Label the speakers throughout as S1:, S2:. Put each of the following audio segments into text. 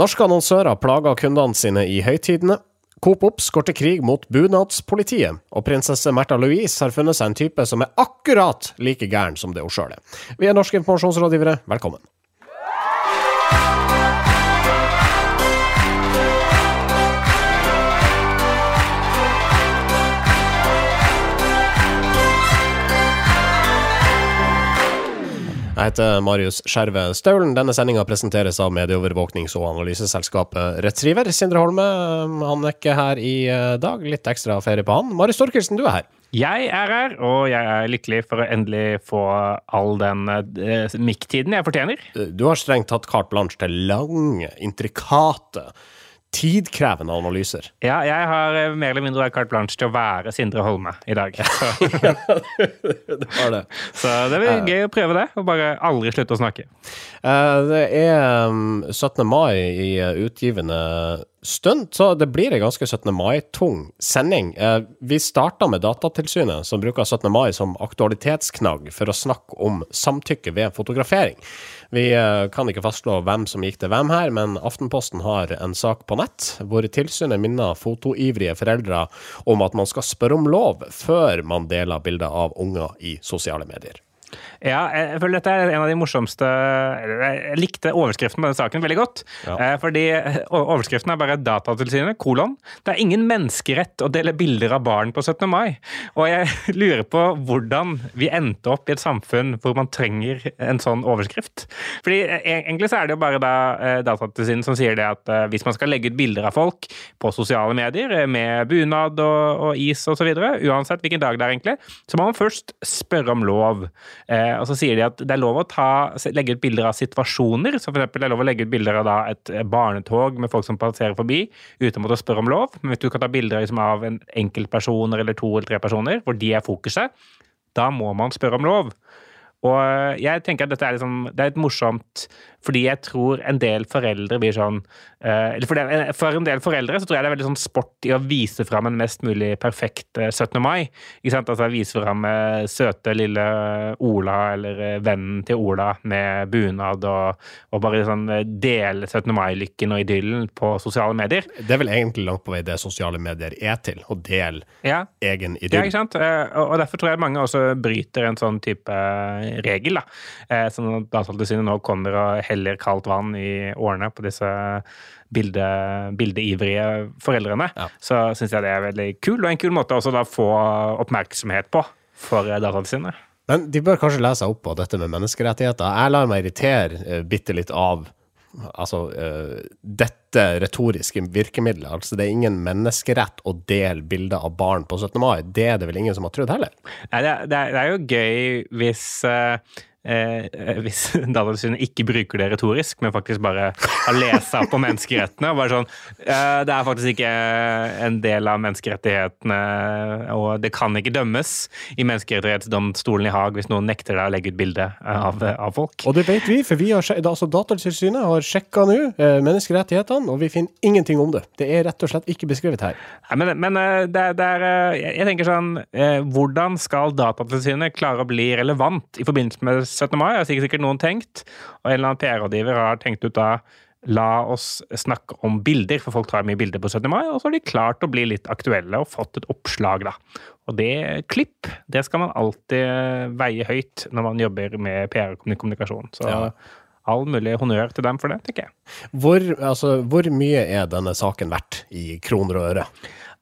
S1: Norske annonsører plager kundene sine i høytidene. Coop Ops går til krig mot bunadspolitiet, og prinsesse Märtha Louise har funnet seg en type som er akkurat like gæren som det hun sjøl er. Vi er norske informasjonsrådgivere, velkommen. Jeg heter Marius Skjerve Staulen. Denne sendinga presenteres av medieovervåknings- og analyseselskapet Retriever. Sindre Holme han er ikke her i eh, dag, litt ekstra ferie på han. Marius Storkelsen, du er her.
S2: Jeg er her, og jeg er lykkelig for å endelig få all den eh, mikk-tiden jeg fortjener.
S1: Du har strengt tatt carte blanche til lange, intrikate tidkrevende analyser.
S2: Ja, jeg har eh, mer eller mindre carte blanche til å være Sindre Holme i dag. Så,
S1: det var det.
S2: så det blir gøy å prøve det, og bare aldri slutte å snakke.
S1: Eh, Det er um, 17. mai i eh, utgivende stund, så det blir en ganske 17. mai-tung sending. Eh, Vi starta med Datatilsynet, som bruker 17. mai som aktualitetsknagg for å snakke om samtykke ved fotografering. Vi eh, kan ikke fastslå hvem som gikk til hvem her, men Aftenposten har en sak på nett hvor tilsynet minner fotoivrige foreldre om at man skal spørre om lov før man deler bilder av unger i sosiale medier.
S2: Ja, jeg føler dette er en av de morsomste Jeg likte overskriften på denne saken veldig godt.
S1: Ja.
S2: Eh, Fordi overskriften er bare 'Datatilsynet', kolon. Det er ingen menneskerett å dele bilder av barn på 17. mai. Og jeg lurer på hvordan vi endte opp i et samfunn hvor man trenger en sånn overskrift. Fordi eh, egentlig så er det jo bare da eh, Datatilsynet som sier det at eh, hvis man skal legge ut bilder av folk på sosiale medier eh, med bunad og, og is osv., uansett hvilken dag det er egentlig, så må man først spørre om lov. Eh, og så sier de at det er lov å ta, legge ut bilder av situasjoner. Så eksempel det er lov å legge ut bilder av da et eh, barnetog med folk som passerer forbi, uten å måtte spørre om lov. Men hvis du kan ta bilder liksom, av en enkeltpersoner eller to eller tre personer, hvor de er fokuset, da må man spørre om lov. Og eh, jeg tenker at dette er, liksom, det er et morsomt, fordi jeg tror en del foreldre blir sånn eh, eller for, det, for en del foreldre så tror jeg det er veldig sånn sport i å vise fram en mest mulig perfekt eh, 17. mai. Ikke sant? Altså Vise fram eh, søte lille Ola eller eh, vennen til Ola med bunad, og, og bare sånn eh, dele 17. mai-lykken og idyllen på sosiale medier.
S1: Det er vel egentlig langt på vei det sosiale medier er til, å dele
S2: Ja,
S1: egen
S2: Ja, ikke sant? Eh, Og derfor tror jeg mange også bryter en sånn type regel. da. som at Datatilsynet nå kommer og heller kaldt vann i årene på disse bilde, bildeivrige foreldrene.
S1: Ja.
S2: Så syns jeg det er veldig kul, og en kul måte også da få oppmerksomhet på for dataene sine.
S1: Men de bør kanskje lese seg opp på dette med menneskerettigheter. Jeg lar meg irritere eh, bitte litt av altså, eh, dette retoriske virkemidlet. Altså, det er ingen menneskerett å dele bilder av barn på 17. mai. Det er det vel ingen som har trodd heller.
S2: Nei, det, er, det, er, jo gøy hvis eh, eh, hvis Datatilsynet ikke bruker det retorisk, men faktisk bare har lest opp på menneskerettene. og bare sånn, eh, Det er faktisk ikke en del av menneskerettighetene, og det kan ikke dømmes i menneskerettighetsdomstolen i Haag hvis noen nekter deg å legge ut bilde av, av folk.
S1: Og det vet vi, for vi har, altså, Datatilsynet har sjekka nå eh, menneskerettighetene, og vi finner ingenting om det. Det er rett og slett ikke beskrevet her.
S2: Nei, men men eh, det, det er eh, Jeg tenker sånn eh, Hvordan skal Datatilsynet klare å bli relevant i forbindelse med 17. mai? Har sikkert sikkert noen tenkt. Og en eller annen PR-rådgiver har tenkt ut da La oss snakke om bilder, for folk tar mye bilder på 17. mai. Og så har de klart å bli litt aktuelle og fått et oppslag, da. Og det klipp, det skal man alltid eh, veie høyt når man jobber med PR og kommunikasjon. Så
S1: Ja.
S2: all mulig honnør til dem for det, tenker jeg.
S1: Hvor, altså, hvor mye er denne saken verdt i kroner og øre?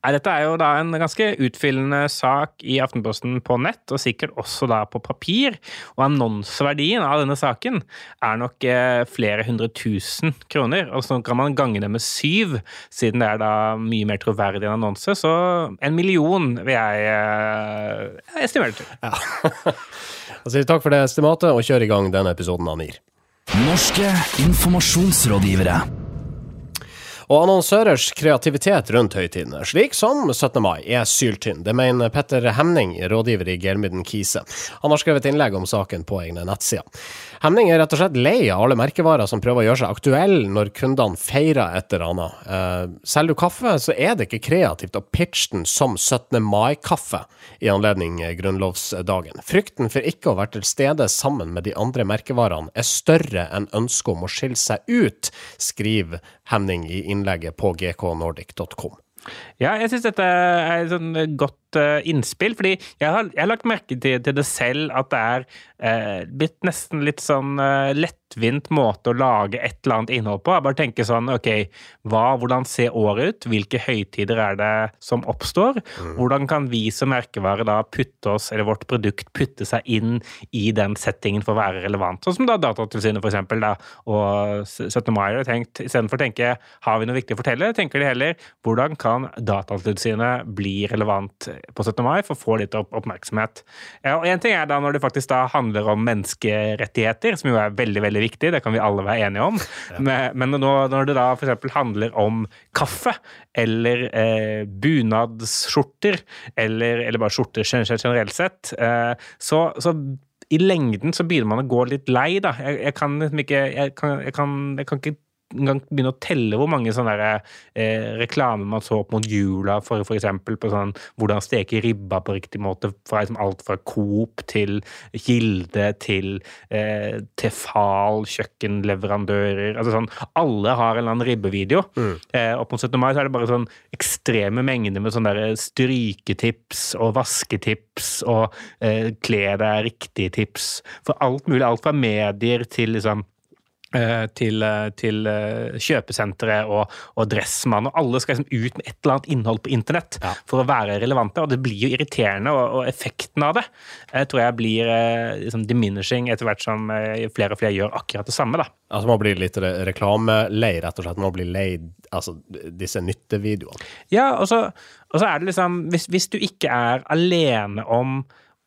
S2: Nei, Dette er jo da en ganske utfyllende sak i Aftenposten på nett, og sikkert også da på papir. Og annonseverdien av denne saken er nok eh, flere hundre tusen kroner. Og så kan man gange det med syv, siden det er da mye mer troverdig enn annonse. Så en million vil jeg eh, estimere det til.
S1: Ja. Da sier vi takk for det estimatet, og kjør i gang denne episoden av NIR.
S3: Norske informasjonsrådgivere.
S1: Og annonsørers kreativitet rundt høytidene, slik som 17. mai, er syltynn. Det mener Petter Hemning, rådgiver i Geirmyden Kise. Han har skrevet innlegg om saken på egne nettsider. Hemning er rett og slett lei av alle merkevarer som prøver å gjøre seg aktuelle når kundene feirer et eller annet. Uh, selger du kaffe, så er det ikke kreativt å pitche den som 17. mai-kaffe i anledning grunnlovsdagen. Frykten for ikke å være til stede sammen med de andre merkevarene er større enn ønsket om å skille seg ut, skriver Hemning i innlegget på gknordic.com.
S2: Ja, jeg syns dette er et sånn godt uh, innspill, fordi jeg har, jeg har lagt merke til, til, det selv at det er uh, blitt nesten litt sånn uh, lettvint måte å lage et eller annet innhold på. Jeg bare tenker sånn OK, hva, hvordan ser året ut? Hvilke høytider er det som oppstår? Mm. Hvordan kan vi som merkevare da putte oss, eller vårt produkt putte seg inn i den settingen for å være relevant? Sånn som da Datatilsynet, for eksempel, da, og 17. mai har tenkt, istedenfor å tenke har vi noe viktig å fortelle, tenker de heller hvordan kan kan Datatilsynet bli relevant på 17. mai for å få litt oppmerksomhet. Og Én ting er da når det faktisk da handler om menneskerettigheter, som jo er veldig veldig viktig, det kan vi alle være enige om. Ja. Men, men når det da f.eks. handler om kaffe, eller eh, bunadsskjorter, eller, eller, bare skjorter generelt sett, eh, så, så i lengden så begynner man å gå litt lei, da. Jeg, jeg kan liksom ikke jeg kan, jeg, kan, jeg kan ikke engang begynne å telle hvor mange sånne eh, reklamer man så opp mot jula, for f.eks. på sånn hvordan steke ribba på riktig måte. Fra liksom alt fra Coop til Kilde til eh, Tefal, kjøkkenleverandører altså sånn, Alle har en eller annen ribbevideo. Mm. Eh, opp mot 17. mai så er det bare sånn ekstreme mengder med sånne der stryketips og vasketips og eh, kle deg riktig-tips. For alt mulig. Alt fra medier til liksom Eh, til, eh, til eh, kjøpesentre og, og, Dressmann, og alle skal liksom ut med et eller annet innhold på internett ja. for å være relevante. Og det blir jo irriterende, og, og effekten av det jeg tror jeg blir liksom diminishing etter hvert som flere og flere gjør akkurat det samme. da.
S1: Altså Man blir litt reklamelei, rett og slett. Man blir lei altså, disse nyttevideoene.
S2: Ja, og så, og så er det liksom hvis, hvis du ikke er alene om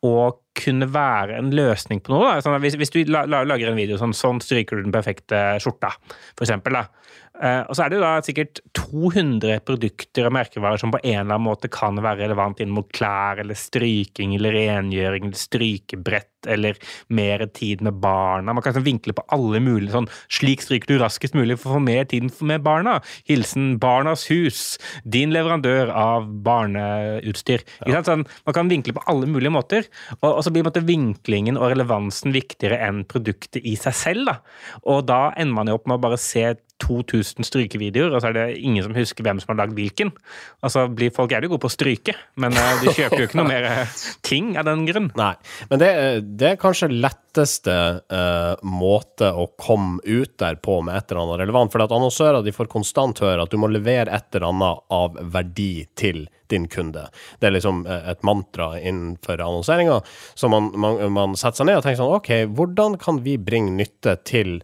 S2: å kunne være en løsning på noe. Sånn hvis, hvis, du lager en video sånn, sånn stryker du den perfekte skjorta, for eksempel, da. Uh, og så er det da sikkert 200 produkter og merkevarer som på en eller annen måte kan være relevant inn mot klær eller stryking eller rengjøring eller strykebrett eller mer tid med barna. Man kan sånn vinkle på alle mulige sånn Slik stryker du raskest mulig for å få mer tid med barna. Hilsen Barnas Hus, din leverandør av barneutstyr. Ja. Sånn, man kan vinkle på alle mulige måter. Og, og så blir måte, vinklingen og relevansen viktigere enn produktet i seg selv. Da. Og da ender man jo opp med å bare se 2000 strykevideoer, og så er det ingen som husker hvem som har lagd hvilken. Altså, blir Folk er jo gode på å stryke, men uh, de kjøper jo ikke noe mer uh, ting av den grunn.
S1: Nei, men det, det er kanskje letteste uh, måte å komme ut der på med et eller annet relevant. For at annonsører de får konstant høre at du må levere et eller annet av verdi til din kunde. Det er liksom et mantra innenfor annonseringa. Så man, man, man, setter seg ned og tenker sånn OK, hvordan kan vi bringe nytte til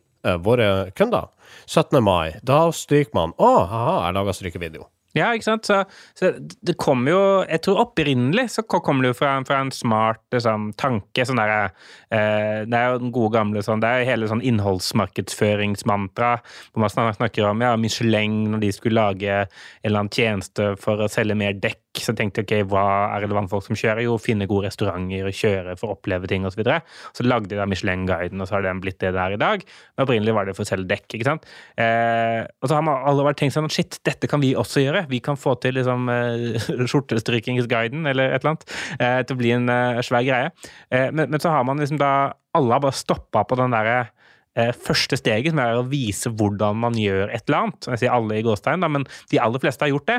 S1: våre kunder? 17. mai, da stryker man Å, ha-ha, jeg laga strykevideo.
S2: Ja, ikke sant. Så, så, det kommer jo Jeg tror opprinnelig så kommer det jo fra, fra en smart liksom, tanke. Sånn der, eh, det er jo den gode gamle sånn Det er hele sånn innholdsmarkedsføringsmantra hvor man snakker om ja, Michelin når de skulle lage en eller annen tjeneste for å selge mer dekk så tenkte jeg ok, hva er relevant folk som kjører? Jo, finne gode restauranter og kjøre for å oppleve ting osv. Så, videre. så lagde de da Michelin-guiden, og så har den blitt det der i dag. Men opprinnelig var det for å selge dekk. ikke sant? Eh, og så har man alle vært tenkt sånn shit, dette kan vi også gjøre. Vi kan få til liksom eh, skjortestrykingsguiden eller et eller annet eh, til å bli en eh, svær greie. Eh, men, men, så har man liksom da Alle har bare stoppa på den derre første steget, som er å vise hvordan man gjør et eller annet. Jeg sier alle i gåstein, men de aller fleste har gjort det.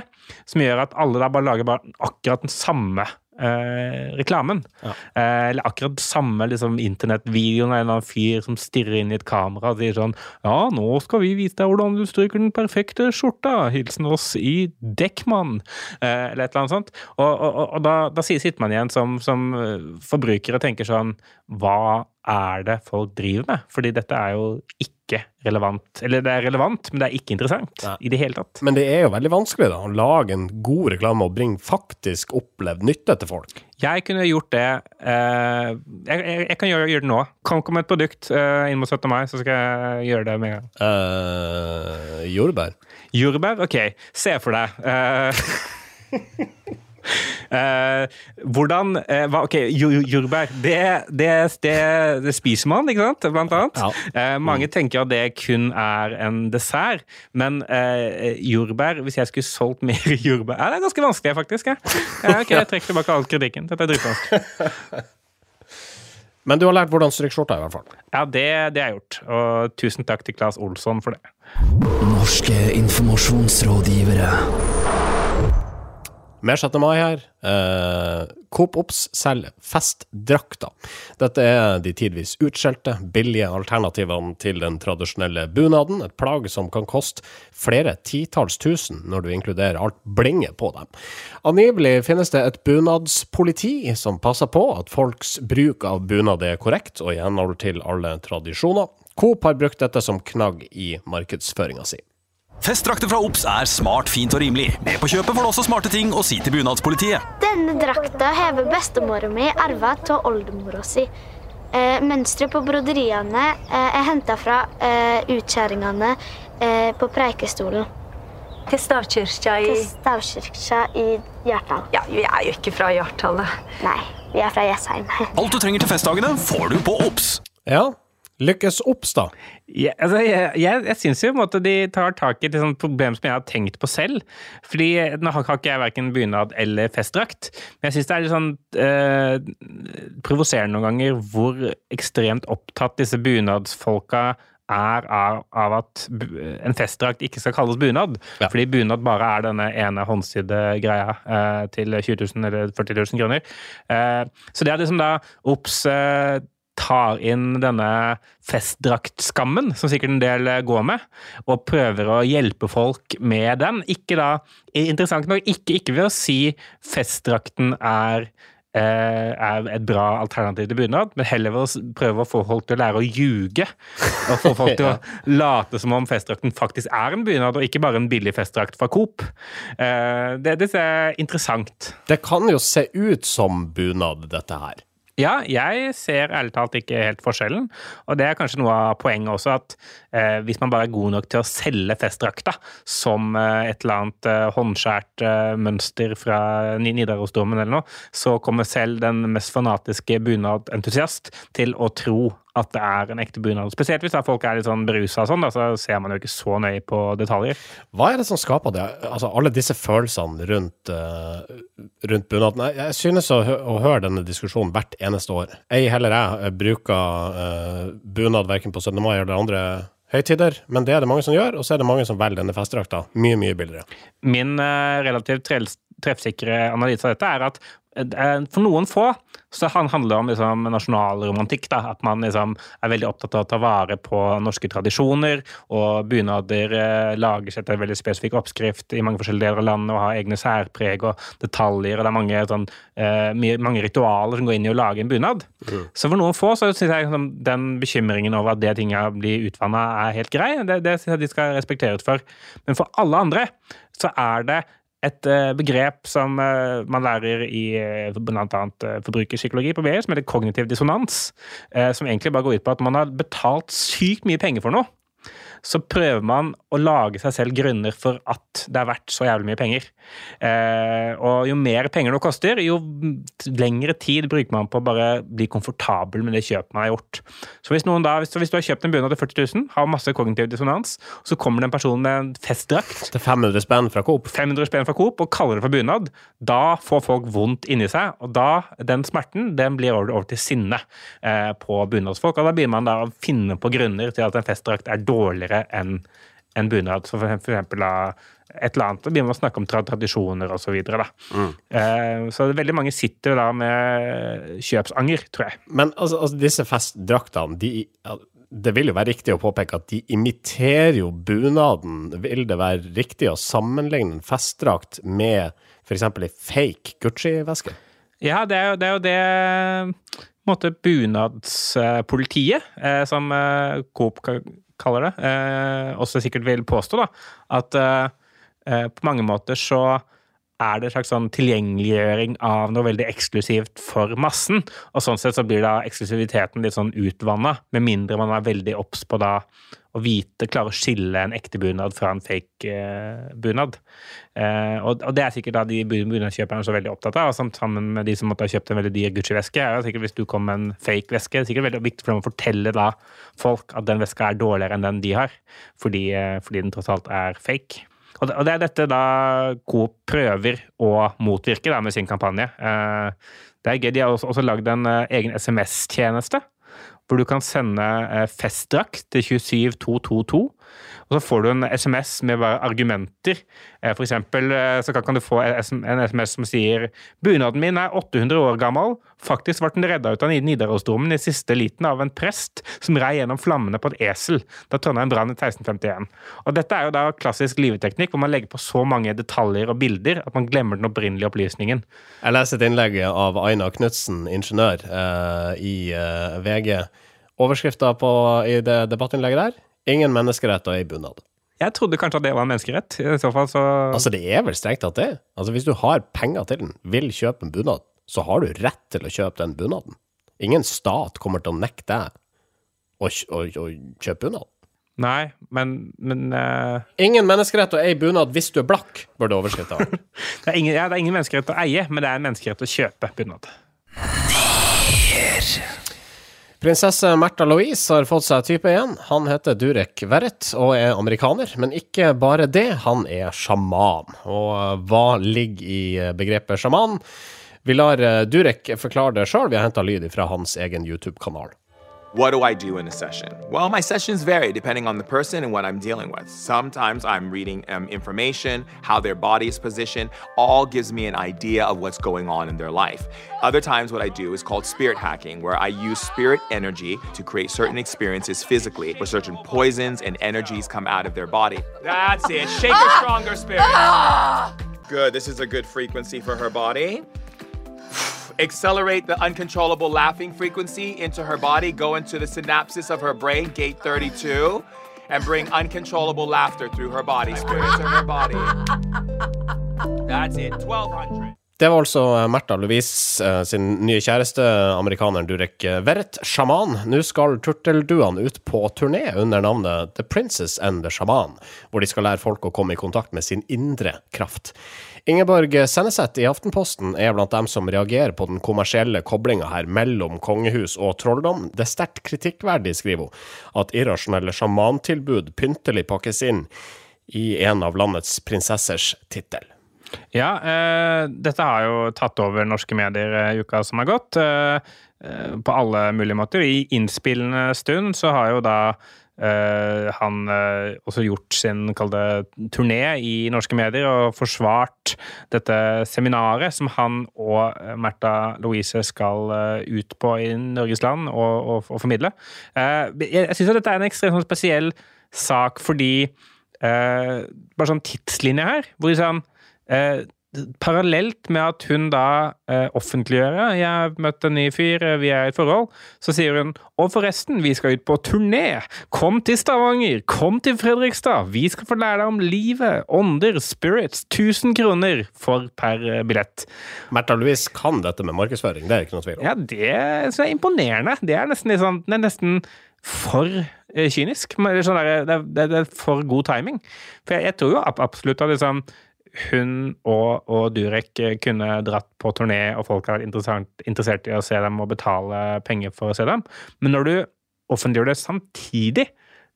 S2: Som gjør at alle da bare lager bare akkurat den samme eh, reklamen. Ja. Eh, eller akkurat den samme liksom, internettvideoen av en eller annen fyr som stirrer inn i et kamera og sier sånn Ja, nå skal vi vise deg hvordan du stryker den perfekte skjorta. Hilsen oss i Dekkmann. Eh, eller et eller annet sånt. Og, og, og da, da, sitter man igjen som, som eh, forbruker og tenker sånn Hva er det folk driver med? Fordi dette er jo ikke relevant. Eller det er relevant, men det er ikke interessant Nei. i det hele tatt.
S1: Men det er jo veldig vanskelig da, å lage en god reklame og bringe faktisk opplevd nytte til folk.
S2: Jeg kunne gjort det eh, jeg, jeg, jeg, kan gjøre, gjøre, det nå. Kom, kom med et produkt eh, inn mot 17. mai, så skal jeg gjøre det med en gang.
S1: Uh, jordbær.
S2: Jordbær? OK. Se for deg. Uh, Eh, hvordan eh, hva, Ok, jordbær. Det, det, det, det spiser man, ikke sant? Blant annet.
S1: Ja.
S2: Eh, mange tenker at det kun er en dessert, men eh, jordbær Hvis jeg skulle solgt mer jordbær ja, Det er ganske vanskelig, faktisk. Ja. Ja, ok, Jeg trekker tilbake all kritikken. Dette er dritvanskelig.
S1: Men du har lært hvordan stryke skjorta, i hvert fall.
S2: Ja, det, det har jeg gjort. Og tusen takk til Claes Olsson for det.
S3: Norske informasjonsrådgivere.
S1: Mer 6. mai her. Eh, Coop Ops selger festdrakter. Dette er de tidvis utskjelte, billige alternativene til den tradisjonelle bunaden. Et plagg som kan koste flere titalls tusen når du inkluderer alt blinget på dem. Angivelig finnes det et bunadspoliti som passer på at folks bruk av bunad er korrekt og i henhold til alle tradisjoner. Coop har brukt dette som knagg i markedsføringa si.
S4: Festdrakter fra Ops er smart, fint og rimelig. Med på kjøpet får du også smarte ting å si til bunadspolitiet.
S5: Denne drakta hever bestemora mi arva av oldemora si. Eh, Mønsteret på broderiene eh, er henta fra eh, utskjæringene eh, på Preikestolen
S6: Til stavkirka i
S5: til stavkirka i Hjartdal.
S6: Ja, vi er jo ikke fra Hjartdal.
S5: Nei, vi er fra Jessheim.
S4: Alt du trenger til festdagene, får du på Ops.
S1: Ja, lykkes Ops, da.
S2: Ja, altså, jeg jeg, jeg syns jo at de tar tak i et sånn problem som jeg har tenkt på selv. Fordi nå har har ikke jeg verken bunad eller festdrakt, men jeg syns det er litt sånn eh, provoserende noen ganger hvor ekstremt opptatt disse bunadsfolka er av, av at en festdrakt ikke skal kalles bunad.
S1: Ja.
S2: Fordi bunad bare er denne ene håndsydde greia eh, til 20 000 eller 40 000 kroner. Eh, så det er liksom da Ops eh, tar inn denne festdraktskammen, som sikkert en del går med, og prøver å hjelpe folk med den. Ikke da, interessant nok, ikke, ikke ved å si festdrakten er eh, er et bra alternativ til bunad, men heller ved å prøve å få folk til å lære å ljuge. Og få folk til å late som om festdrakten faktisk er en bunad, og ikke bare en billig festdrakt fra Coop. Eh, det, det er interessant.
S1: Det kan jo se ut som bunad, dette her.
S2: Ja, jeg ser ærlig talt ikke helt forskjellen. Og det er kanskje noe av poenget også, at eh, hvis man bare er god nok til å selge festdrakta som eh, et eller annet eh, håndskjært eh, mønster fra Ni- Nidarosdomen eller noe, så kommer selv den mest fanatiske bunadentusiast til å tro at det er en ekte bunad. Spesielt hvis folk er litt sånn berusa sånn, da, så ser man jo ikke så nøye på detaljer.
S1: Hva er det som skaper det? Altså, alle disse følelsene rundt, uh, rundt bunaden. Jeg, jeg synes å, å høre denne diskusjonen hvert eneste år. Ei heller jeg eh, bruker uh, bunad verken på 17. mai eller andre høytider, men det er det mange som gjør, og så er det mange som velger denne festdrakta. Mye, mye billigere.
S2: Min uh, relativt treffsikre analyse av dette er at for noen få så han handler om liksom, nasjonalromantikk. Da, at man liksom, er veldig opptatt av å ta vare på norske tradisjoner. Og bunader eh, lages etter en veldig spesifikk oppskrift i mange forskjellige deler av landet og har egne særpreg og detaljer. og Det er mange, sånn, eh, mange ritualer som går inn i å lage en bunad. Så for noen få så syns jeg liksom, den bekymringen over at det tinga blir utvanna, er helt grei. Det, det synes jeg de skal respekteres for. Men for alle andre så er det et eh, begrep som eh, man lærer i uh, bl.a. Forbrukerpsykologi på BI, som heter kognitiv dissonans. eh, som egentlig bare går ut på at man har betalt sykt mye penger for noe. Så prøver man å lage seg selv grunner for at det er verdt så jævlig mye penger. Eh, og jo mer penger noe koster, jo lengre tid bruker man på å bare bli komfortabel med det kjøpet man har gjort. Så hvis, da, hvis, hvis du har kjøpt en bunad til 40 000, har masse kognitiv dissonans, så kommer det en person med en festdrakt
S1: Til 500 spenn fra Coop.
S2: 500 spenn fra Coop og kaller det for bunad, da får folk vondt inni seg. Og da, den smerten, den blir over, over til sinne eh, på bunadsfolk. Og da begynner man da å finne på grunner til at en festdrakt er dårligere enn en bunad. Så for, eksempel et eller annet. og begynner å snakke om tradisjoner osv. Så, da. eh, så veldig mange sitter da med kjøpsanger, tror jeg.
S1: Men altså, altså disse festdraktene, de, det vil jo være riktig å påpeke at de imiterer jo bunaden. Vil det være riktig å sammenligne en festdrakt med f.eks. ei fake Gucci-veske?
S2: Ja, det er jo det, er jo det måte bunadspolitiet, eh, som eh, Coop kaller det, eh, også sikkert vil påstå, da, at eh, eh, på mange måter så er det en slags sånn tilgjengeliggjøring av noe veldig eksklusivt for massen. Og sånn sett så blir da eksklusiviteten litt sånn utvanna, med mindre man er veldig obs på da å vite, klare å skille en ekte bunad fra en fake eh, bunad. Eh, og, og det er sikkert da de bunadkjøperne så veldig opptatt av, sammen med de som måtte ha kjøpt en veldig dyr Gucci-veske. er jo sikkert Hvis du kommer med en fake veske, det er sikkert veldig viktig for dem å fortelle da folk at den veska er dårligere enn den de har, fordi, eh, fordi den tross alt er fake. Og det, er dette da Coop prøver å motvirke da med sin kampanje. Eh, det er gøy. De har også, også lagd en eh, egen SMS-tjeneste hvor du kan sende eh, festdrakt til 27222. Og så får du en SMS med argumenter. Eh, For eksempel eh, så kan du få en SMS som sier bunaden min er 800 år gammel. Faktisk ble den redda ut av Nidarosdomen i siste liten av en prest som rei gjennom flammene på et esel da Trondheim brann i 1651. Og dette er jo da klassisk liveteknikk hvor man legger på så mange detaljer og bilder at man glemmer den opprinnelige opplysningen.
S1: Jeg leser et innlegg av Aina Knutsen, ingeniør, eh, i VG. Overskrifta i det debattinnlegget der 'Ingen menneskeretter i bunad'.
S2: Jeg trodde kanskje at det var en menneskerett. I så fall så
S1: Altså, det er vel strengt tatt det. Altså, Hvis du har penger til den, vil kjøpe en bunad, så har du rett til å kjøpe den bunaden. Ingen stat kommer til å nekte deg å, å, å kjøpe bunad.
S2: Nei, men, men uh...
S1: Ingen menneskerett å eie bunad hvis du er blakk, burde overskrifta være.
S2: det, er ingen, ja, det er ingen menneskerett å eie, men det er en menneskerett å kjøpe bunad.
S1: Prinsesse Märtha Louise har fått seg type igjen. Han heter Durek Verrett og er amerikaner, men ikke bare det, han er sjaman. Og eh, hva ligger i eh, begrepet sjaman? Vi lar eh, Durek forklare det sjøl, vi har henta lyd fra hans egen YouTube-kanal.
S7: What do I do in a session? Well, my sessions vary depending on the person and what I'm dealing with. Sometimes I'm reading um, information, how their body is positioned, all gives me an idea of what's going on in their life. Other times, what I do is called spirit hacking, where I use spirit energy to create certain experiences physically, where certain poisons and energies come out of their body. That's it. Shake her stronger, spirit. Good. This is a good frequency for her body. Accelerate the uncontrollable laughing frequency into her body, go into the synapses of her brain, gate 32, and bring uncontrollable laughter through her body, spirits in her body. That's it, 1200.
S1: Det var altså eh, Märtha Louise eh, sin nye kjæreste, amerikaneren Durek eh, Verrett, sjaman. Nå skal turtelduene ut på turné under navnet The Princess and the Shaman, hvor de skal lære folk å komme i kontakt med sin indre kraft. Ingeborg Senneset i Aftenposten er blant dem som reagerer på den kommersielle koblinga her mellom kongehus og trolldom. Det er sterkt kritikkverdig, skriver hun, at irrasjonelle sjamantilbud pyntelig pakkes inn i en av landets prinsessers tittel.
S2: Ja, eh, dette har jo tatt over norske medier eh, i uka som har gått, eh, eh, på alle mulige måter. I innspillende stund så har jo da eh, han uh, også gjort sin kalde turné i norske medier og forsvart dette seminaret som han og eh, Märtha Louise skal uh, ut på i Norges land og, og, og formidle. Eh, jeg jeg syns dette er en ekstremt sånn spesiell sak fordi eh, Bare sånn tidslinje her, hvor liksom Eh, parallelt med at hun da eh, offentliggjør 'Jeg har møtt en ny fyr, eh, vi er i et forhold', så sier hun 'Og forresten, vi skal ut på turné. Kom til Stavanger. Kom til Fredrikstad. Vi skal få lære deg om livet, ånder, spirits. 1000 kroner for per eh, billett'.
S1: Märtha Louise kan dette med markedsføring, det er ikke noe tvil om.
S2: Ja, det synes er imponerende. Det er nesten sånn Det er nesten for eh, kynisk. Det er Sånn der, det, er, det er for god timing. For jeg, jeg tror jo absolutt at liksom hun og, og Durek eh, kunne dratt på turné, og folk har vært interessert i å se dem og betale penger for å se dem. Men når du offentliggjør det samtidig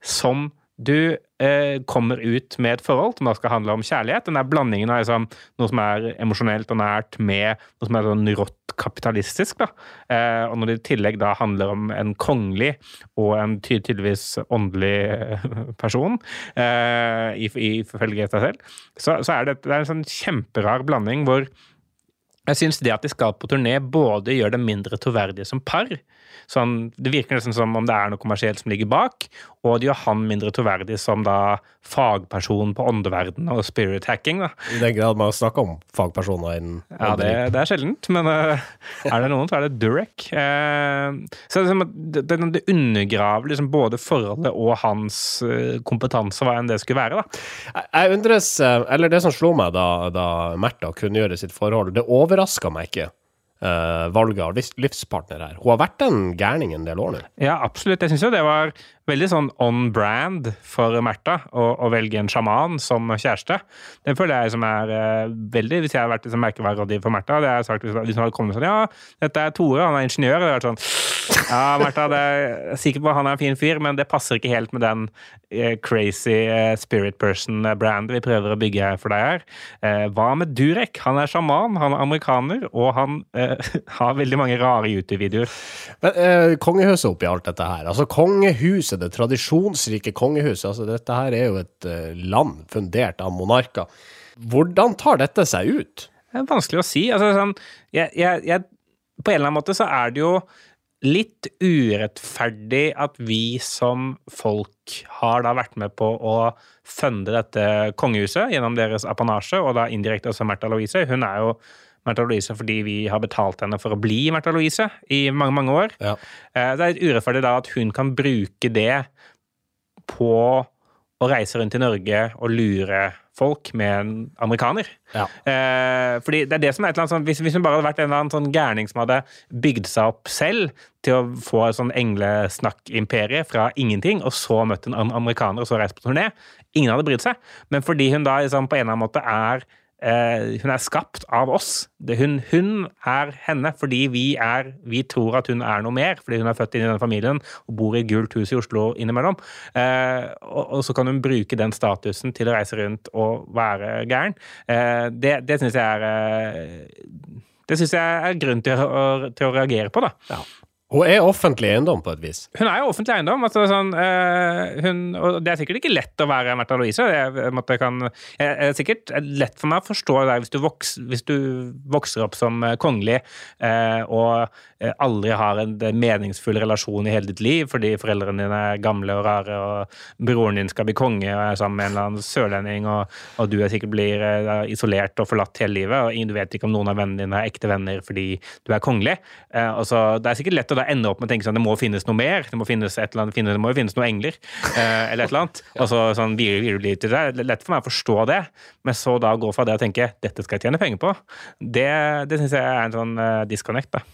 S2: som du eh, kommer ut med et forhold som da skal handle om kjærlighet. Den der blandingen av liksom, noe som er emosjonelt og nært, med noe som er sånn rått kapitalistisk. Da. Eh, og når det i tillegg da handler om en kongelig og en tydeligvis åndelig eh, person, eh, ifølge seg selv, så, så er det, det er en sånn kjemperar blanding hvor jeg syns det at de skal på turné, både gjør dem mindre troverdige som par. Sånn, det virker nesten som om det er noe kommersielt som ligger bak, og det gjør han mindre troverdig som da fagperson på åndeverden og spirit hacking. da.
S1: I den grad man snakker om fagpersoner innen
S2: Ja, det, det er sjeldent, men uh, er det noen, så er det Durek. Uh, så det, liksom det, det, undergraver liksom både forholdet og hans uh, kompetanse, hva enn det skulle være. da.
S1: Jeg- undres Eller det som slo meg da, da Märtha kunngjorde sitt forhold, det overraska meg ikke. Eh, valget av livspartner her. Hun har vært en gærning en del år nå.
S2: Ja, absolutt. Jeg syns jo det var veldig sånn on brand for Märtha å, å velge en sjaman som kjæreste. Det føler jeg som er uh, veldig Hvis jeg hadde vært liksom, merkevarig for Märtha, hadde jeg sagt hvis hun hadde kommet sånn Ja, dette er Tore, han er ingeniør. Det hadde vært sånn Ja, Martha, det er jeg er sikker på at han er en fin fyr, men det passer ikke helt med den eh, crazy eh, spirit person-brand vi prøver å bygge for deg her. Eh, hva med Durek? Han er sjaman, han er amerikaner, og han eh, har veldig mange rare YouTube-videoer.
S1: Men eh, kongehuset oppi alt dette her. Altså kongehuset, det tradisjonsrike kongehuset. Altså dette her er jo et eh, land fundert av monarker. Hvordan tar dette seg ut?
S2: Det er vanskelig å si. Altså, sånn, jeg, jeg, jeg, på en eller annen måte så er det jo litt urettferdig at vi som folk har da vært med på å funde dette kongehuset gjennom deres apanasje, og da indirekte også Märtha Louise. Hun er jo Märtha Louise fordi vi har betalt henne for å bli Märtha Louise i mange, mange år.
S1: Ja.
S2: Eh, Det er litt urettferdig da at hun kan bruke det på å reise rundt i Norge og lure folk med en amerikaner.
S1: Ja.
S2: Eh, fordi det er det som er et eller annet sånn, hvis, hvis hun bare hadde vært en eller annen sånn gærning som hadde bygd seg opp selv til å få sånn englesnakk-imperie fra ingenting, og så møtt en amerikaner og så reist på turné, ingen hadde brydd seg. Men fordi hun da liksom, på en eller annen måte er eh, hun er skapt av oss. Hun, hun er henne fordi vi, er, vi tror at hun er noe mer, fordi hun er født inn i denne familien og bor i gult hus i Oslo innimellom. Eh, og, og så kan hun bruke den statusen til å reise rundt og være gæren. Eh, det det syns jeg er eh, det synes jeg er grunn til å, til å reagere på, da.
S1: Hun er offentlig eiendom på et vis.
S2: Hun er jo offentlig eiendom. Altså, sånn, øh, hun, og det er sikkert ikke lett å være Märtha Louise. Det er, kan, er sikkert lett for meg å forstå det hvis du, voks, hvis du vokser opp som eh, kongelig øh, og aldri har en meningsfull relasjon i hele ditt liv fordi foreldrene dine er gamle og rare, og broren din skal bli konge og er sammen med en eller annen sørlending, og, og du er sikkert blir isolert og forlatt hele livet, og du vet ikke om noen av vennene dine er ekte venner fordi du er kongelig. Og så, det er sikkert lett å da ende opp med å tenke sånn det må finnes noe mer. Det må finnes et eller annet, finnes, det må jo finnes noen engler, eh, eller et eller annet. Og så sånn det litt til det. Det er lett for meg å forstå det, men så da gå fra det og tenke dette skal jeg tjene penger på, det, det syns jeg er en sånn eh, disconnect, da.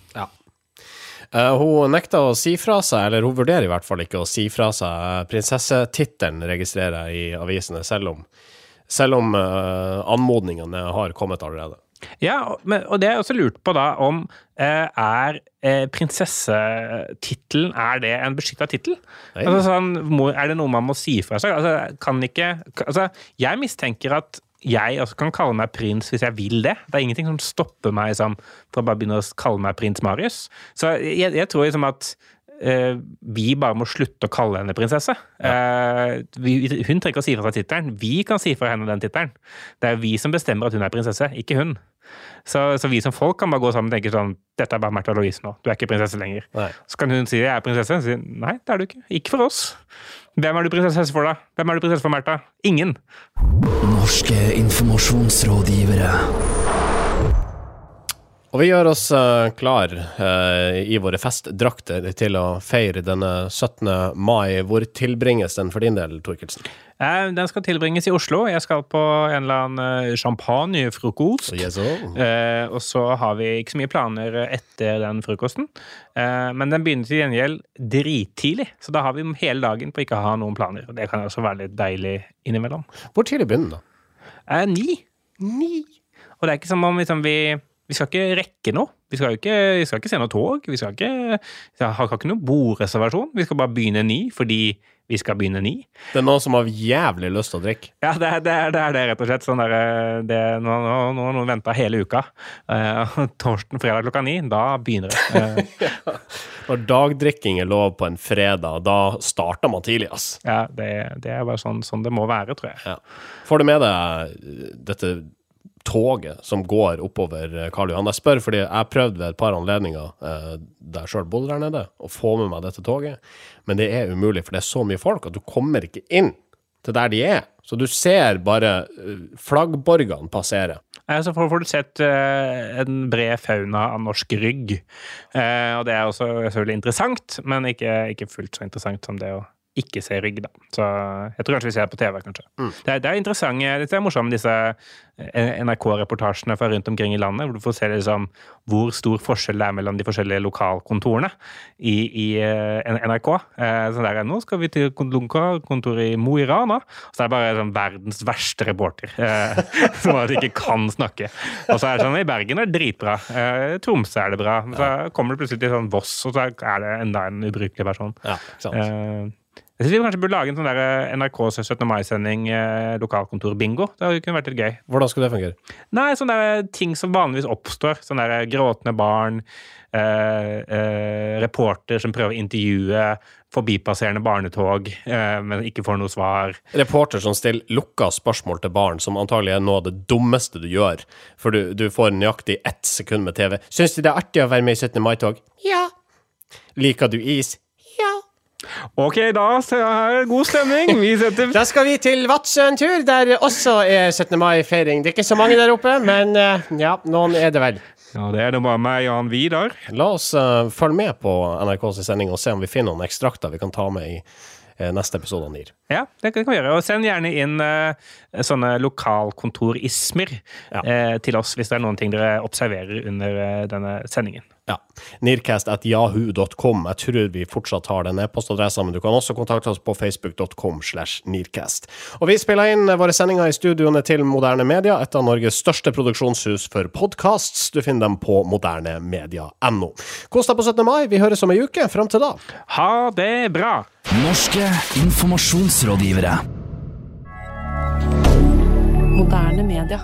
S1: Eh, hun nekter å si fra seg, eller hun vurderer i hvert fall ikke å si fra seg prinsessetittelen, registrerer jeg i avisene, selv om, selv om eh, anmodningene har kommet allerede.
S2: Ja, og- det er også lurt på da, om eh, er eh, prinsessetittelen Er det en beskytta tittel? Altså, sånn, er det noe man må si fra seg? Altså, kan ikke altså, Jeg mistenker at jeg også kan kalle meg prins hvis jeg vil det. Det er ingenting som stopper meg liksom, fra å bare begynne å kalle meg prins Marius. Så jeg, jeg tror liksom at vi bare må slutte å kalle henne prinsesse. Eh, vi, hun trenger ikke å si fra seg tittelen. Vi kan si fra henne den tittelen. Det er vi som bestemmer at hun er prinsesse, ikke hun. Så, så vi som folk kan bare gå sammen og tenke sånn Dette er bare Märtha Louise nå. Du er ikke prinsesse lenger.
S1: Nei.
S2: Så kan hun si jeg er prinsesse. Og si nei, det er du ikke. Ikke for oss. Hvem er du prinsesse for, da? Hvem er du prinsesse for, Märtha? Ingen.
S3: Norske informasjonsrådgivere.
S1: Og vi gjør oss eh, klar eh, i våre festdrakter til å feire denne 17. mai. Hvor tilbringes den for din del, Torkelsen?
S2: Eh, Den skal tilbringes i Oslo. Jeg skal på en eller annen champagnefrokost.
S1: Yes, oh.
S2: Eh, og så har vi ikke så mye planer etter den frokosten. Eh, men den begynner til gjengjeld drittidlig, så da har vi hele dagen på ikke å ha noen planer. Det kan også være litt deilig innimellom.
S1: Hvor tidlig begynner den, da?
S2: Ni. Ni. Og det er ikke som om liksom, vi vi skal ikke rekke noe. Vi skal, ikke, vi skal ikke se noe tog. Vi skal ikke, vi har ikke noen bordreservasjon. Vi skal bare begynne ni fordi vi skal begynne ni.
S1: Det er noen som har jævlig lyst til å drikke.
S2: Ja, det er det, er, det, er det rett og slett. Sånn der, eh, det, nå, nå, nå har noen venta hele uka. Uh, torsdag, fredag klokka ni, da begynner det. Eh,
S1: Når dagdrikking er lov på en fredag, da starter man tidlig, ass.
S2: ja, det, det er bare sånn, sånn det må være, tror jeg.
S1: Ja. Får du med deg dette toget som går oppover eh, Karl Johan. Jeg spør fordi jeg prøvde ved et par anledninger eh, der sjøl bodde der nede, å få med meg dette toget, men det er umulig, for det er så mye folk at du kommer ikke inn til der de er. Så du ser bare eh, flaggborgene passere.
S2: Eh, Så får du sett eh, en bred fauna av norsk rygg. Og det er også selvfølgelig interessant, men ikke, ikke fullt så interessant som det å ikke se rygg, da. Så jeg tror kanskje vi ser det på TV, kanskje. Det, er, det er interessant, det er morsomt, disse eh, NRK-reportasjene fra rundt omkring i landet, hvor du får se liksom hvor stor forskjell det er mellom de forskjellige lokalkontorene i, i eh, NRK. Så sånn der, nå skal vi til kontoret i Mo i Rana, så er det bare sånn verdens verste reporter, eh, som at ikke kan snakke. Og så er det sånn, i Bergen er det dritbra, eh, Tromsø er det bra, så kommer det plutselig til sånn Voss, og så er det enda en ubrukelig versjon.
S1: Ja, ikke sant?
S2: Eh, jeg synes vi kanskje burde lage en sånn der eh, NRK 17. mai-sending, eh, lokalkontor-bingo. Det kunne vært litt gøy.
S1: Hvordan skulle det fungere?
S2: Nei, sånne der ting som vanligvis oppstår. Sånne der gråtende barn, eh, eh, reporter som prøver å intervjue forbipasserende barnetog, eh, men ikke får noe svar.
S1: Reporter som stiller lukka spørsmål til barn, som antagelig er noe av det dummeste du gjør, for du, du får nøyaktig ett sekund med TV. Syns du det er artig å være med i 17. mai-tog? Ja. Liker du is? Ja.
S2: Ok, da ser er det god stemning. Vi setter
S1: Da skal vi til Vadsø en tur, der også er 17. mai-feiring. Det er ikke så mange der oppe, men eh, ja, noen er det vel.
S2: Ja, det er det bare meg og han Vidar.
S1: La oss uh, følge med på NRKs sending og se om vi finner noen ekstrakter vi kan ta med i neste episode av NIR.
S2: Ja, det kan vi gjøre. Og send gjerne inn eh, sånne lokalkontorismer
S1: Ja.
S2: eh, til oss hvis det er noen ting dere observerer under eh, denne sendingen.
S1: Ja. Nearcast.jahu.com. Jeg tror vi fortsatt har den e-postadressen, men du kan også kontakte oss på facebook.com slash nearcast. Og vi spiller inn våre sendinger i studioene til Moderne Media, et av Norges største produksjonshus for podcasts. Du finner dem på modernemedia.no. Kos deg på 17. mai. Vi høres om ei uke. Fram til da.
S2: Ha det bra!
S3: Norske informasjonsrådgivere.
S8: Moderne media.